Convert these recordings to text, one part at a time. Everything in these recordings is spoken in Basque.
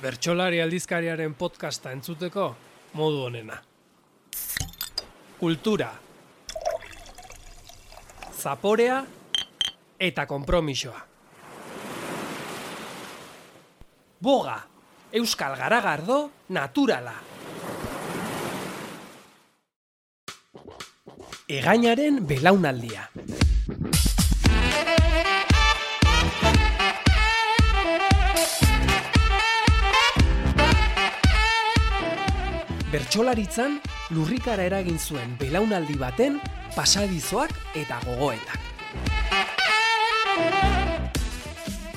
Bertsolari aldizkariaren podcasta entzuteko modu honena. Kultura. Zaporea eta konpromisoa. Boga, Euskal Garagardo, naturala. Egainaren belaunaldia. Bertsolaritzan lurrikara eragin zuen belaunaldi baten pasadizoak eta gogoetak.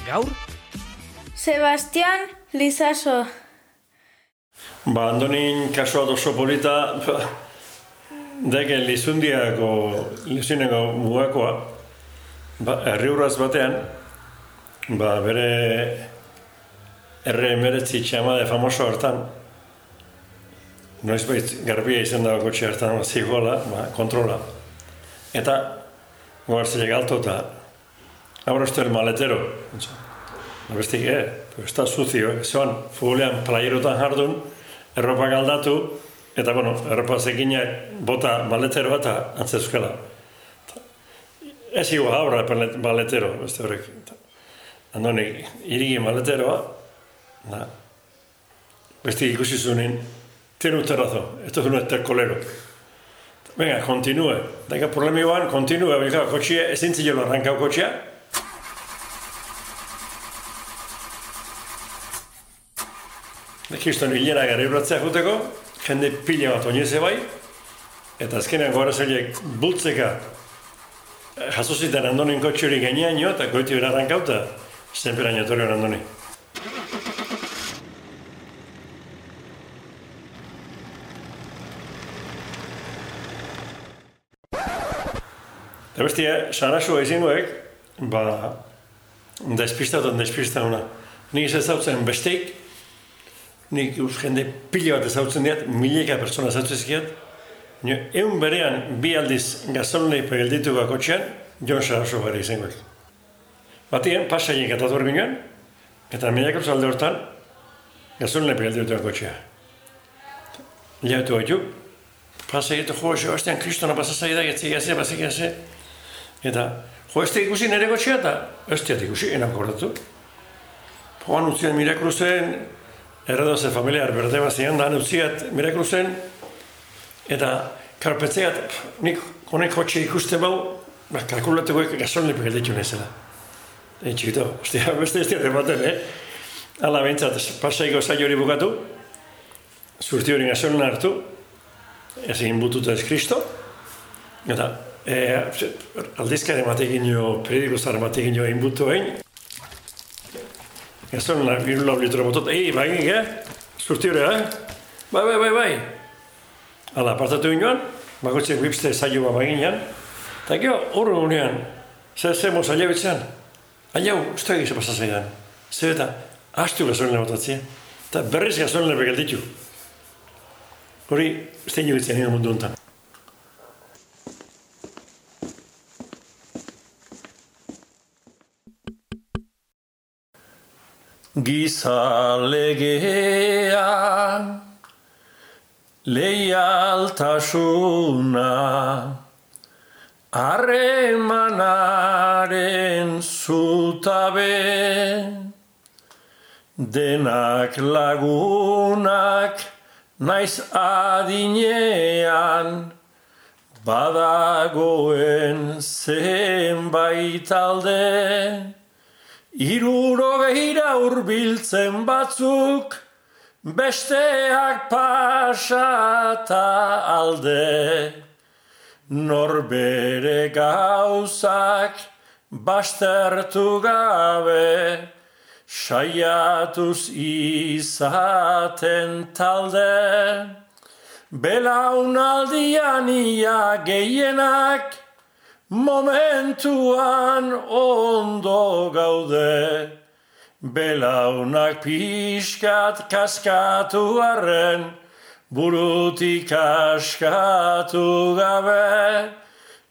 Gaur, Sebastian Lizaso. Ba, Andonin kasua oso polita, ba, deke lizundiako, lizuneko mugakoa, ba, herri urraz batean, ba, bere erre emeretzi txamade famoso hartan, noiz bait garbia izan dago kotxe hartan zigoala, ba, kontrola. Eta, gogartzile galto eta, el maletero. Ba, Bestik, eh, pues está sucio, eh? Zoan, futbolean playerotan jardun, erropa galdatu, eta, bueno, erropa zekinak bota maleteroa eta antzezkela. Ez higo abra maletero, beste horrek. Andoni, irigi maleteroa, na, beste ikusi zunin, tiene usted razón, esto es un estercolero. Venga, continúe. Tenga problema igual, continúe. Venga, kotxea, ezin zilelo arrankau kotxea, Kriston hilera gara irratzea juteko, jende pila bat oineze bai, eta azkenean gora zeliek bultzeka jaso ziten andonin kotxe hori gainean jo, eta goiti bera arrankauta, zenpera inotorion andoni. Eta bestia, sarasua izingoek, ba, despistatu, despistatu, Nik ez ezautzen besteik, nik us jende pila bat ezautzen diat, mileka pertsona ezautzen zikiat, nio, egun berean bi aldiz gazolunei pegelditu kotxean, Jon Saraso gara izangoek. Batien, pasaien katator ginen, eta milaka alde hortan, gazolunei pegelditu kotxea. Liatu haitu, pasa egitu jo, hastean kristona pasazai da, getzi gaze, eta jo, ez ikusi nire kotxea, eta ez ikusi, enak horretu. Joan utzian mirakruzen, erredoze familiar berde bazian, da utziat mirakruzen, eta karpetzeat, nik honek kotxe ikuste bau, ba, kalkulatuko gasolin lepik alditu nezela. E, txikito, ostia, beste ez diat ematen, eh? Ala bintzat, pasaiko zai hori bukatu, zurti hori gasolin hartu, ez egin bututa ez kristo, eta e, aldizkaren batekin jo, periodikostaren batekin jo egin butu egin, Ez da, hiru lau litro botot, ei, bai, eh? Zurti eh? Bai, bai, bai, bai. Hala, partatu inoan, bakoitzek bipste zailo bat baginean, eta gero, horren unean, zer zer moz aile betzean, aile hau, uste egizu pasazaidan. Zer eta, hastu gasolina botatzea, eta berriz gasolina begalditu. Hori, uste egin betzen mundu honetan. Gizalegea leialtasuna harremanaren zutabe denak lagunak naiz adinean badagoen zenbait alde Iruro behira urbiltzen batzuk, besteak pasata alde. Norbere gauzak bastertu gabe, saiatuz izaten talde. Belaunaldian ia gehienak, momentuan ondo gaude, belaunak pixkat kaskatu arren, burutik kaskatu gabe.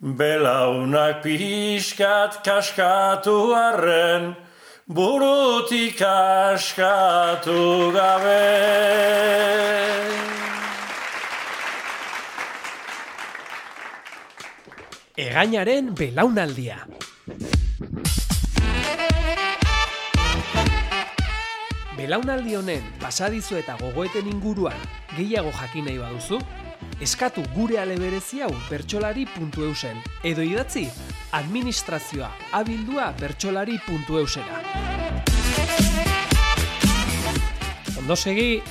Belaunak pixkat kaskatu arren, burutik askatu gabe. Egainaren belaunaldia. Belaunaldi honen pasadizo eta gogoeten inguruan gehiago jakin nahi baduzu, eskatu gure aleberezi hau bertsolari.eusen edo idatzi administrazioa abildua bertsolari.eusera. Ondo segi,